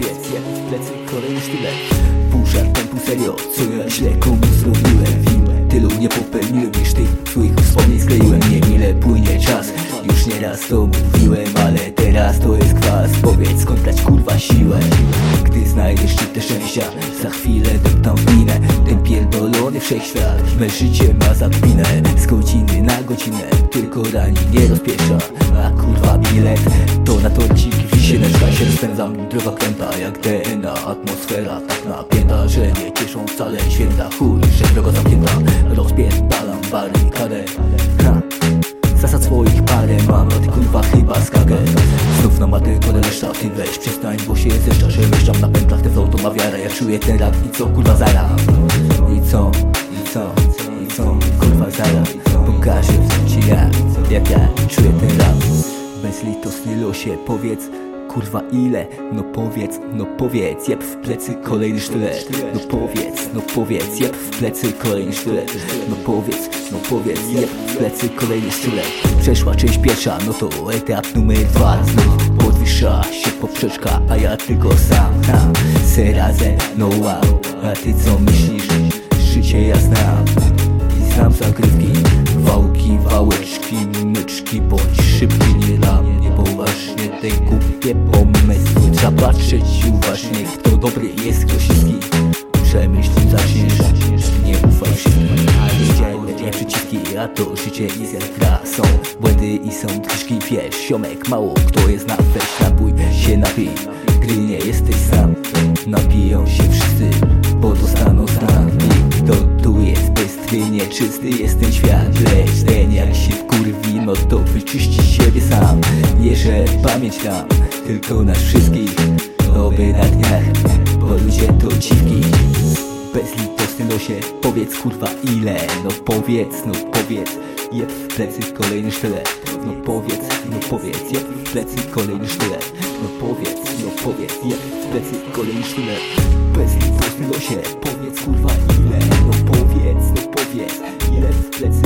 jeb w plecy kolejny sztylet Pół żartem, serio, co ja źle komu zrobiłem? Film tylu nie popełniłem niż tych swoich wspomnień skleiłem. Niemile płynie czas, już nieraz to mówiłem Ale teraz to jest kwas, powiedz skąd brać kurwa siłę? Gdy znajdziesz szczytę szczęścia, za chwilę deptam w minę Ten pierdolony wszechświat, me życie ma zapinę. Z godziny na godzinę, tylko rani nie rozpiesza. A kurwa bilet, to na torcik na się Rozpędzam droga kręta jak DNA Atmosfera tak napięta, że nie cieszą wcale święta. Chuj, że droga zamknięta, rozpierdalam barykadę. Ha. Zasad swoich parę mam, a ty kurwa chyba skagę. Znów na matę kładę reszta, ty weź przestań, bo się zeszcza Że mieszczam na pętlach, te to ma wiara Ja czuję ten rap i co kurwa zara? I co, i co, i co, kurwa zara? Pokażę ci ja, jak ja czuję ten rap. Bezlitosny losie, powiedz Kurwa ile? No powiedz, no powiedz Jeb w plecy kolejny sztylet. No powiedz, no powiedz Jeb w plecy kolejny sztylet. No powiedz, no powiedz Jeb w plecy kolejny sztylet. Przeszła część pierwsza, no to etap numer dwa. Znów podwyższa się poprzeczka A ja tylko sam, tam Se razem, no wow A ty co myślisz? Życie ja znam. I znam zagrywki Wałki, wałeczki, myczki Bądź głupie pomysły. Trzeba patrzeć uważnie Kto dobry jest, kto śliski Przemyśl zaczniesz Nie ufaj przyciski A to życie jest jak Są błędy i są kiszki Wiesz, siomek, mało kto jest na weź Napój się napij. Gdy nie jesteś sam Napiją się wszyscy nieczysty jest ten świat Lecz ten jak się wkurwi No to wyczyści siebie sam. Nie, że pamięć nam Tylko nas wszystkich. Oby na dniach Bo ludzie to dziwki Bezlitosny losie Powiedz kurwa ile. No powiedz, no powiedz Jeb w plecy kolejny sztylet. No powiedz, no powiedz Jeb w plecy kolejny sztylet. No powiedz, no powiedz Jeb w plecy kolejny sztylet. Bezlitosny losie Powiedz kurwa Let's let's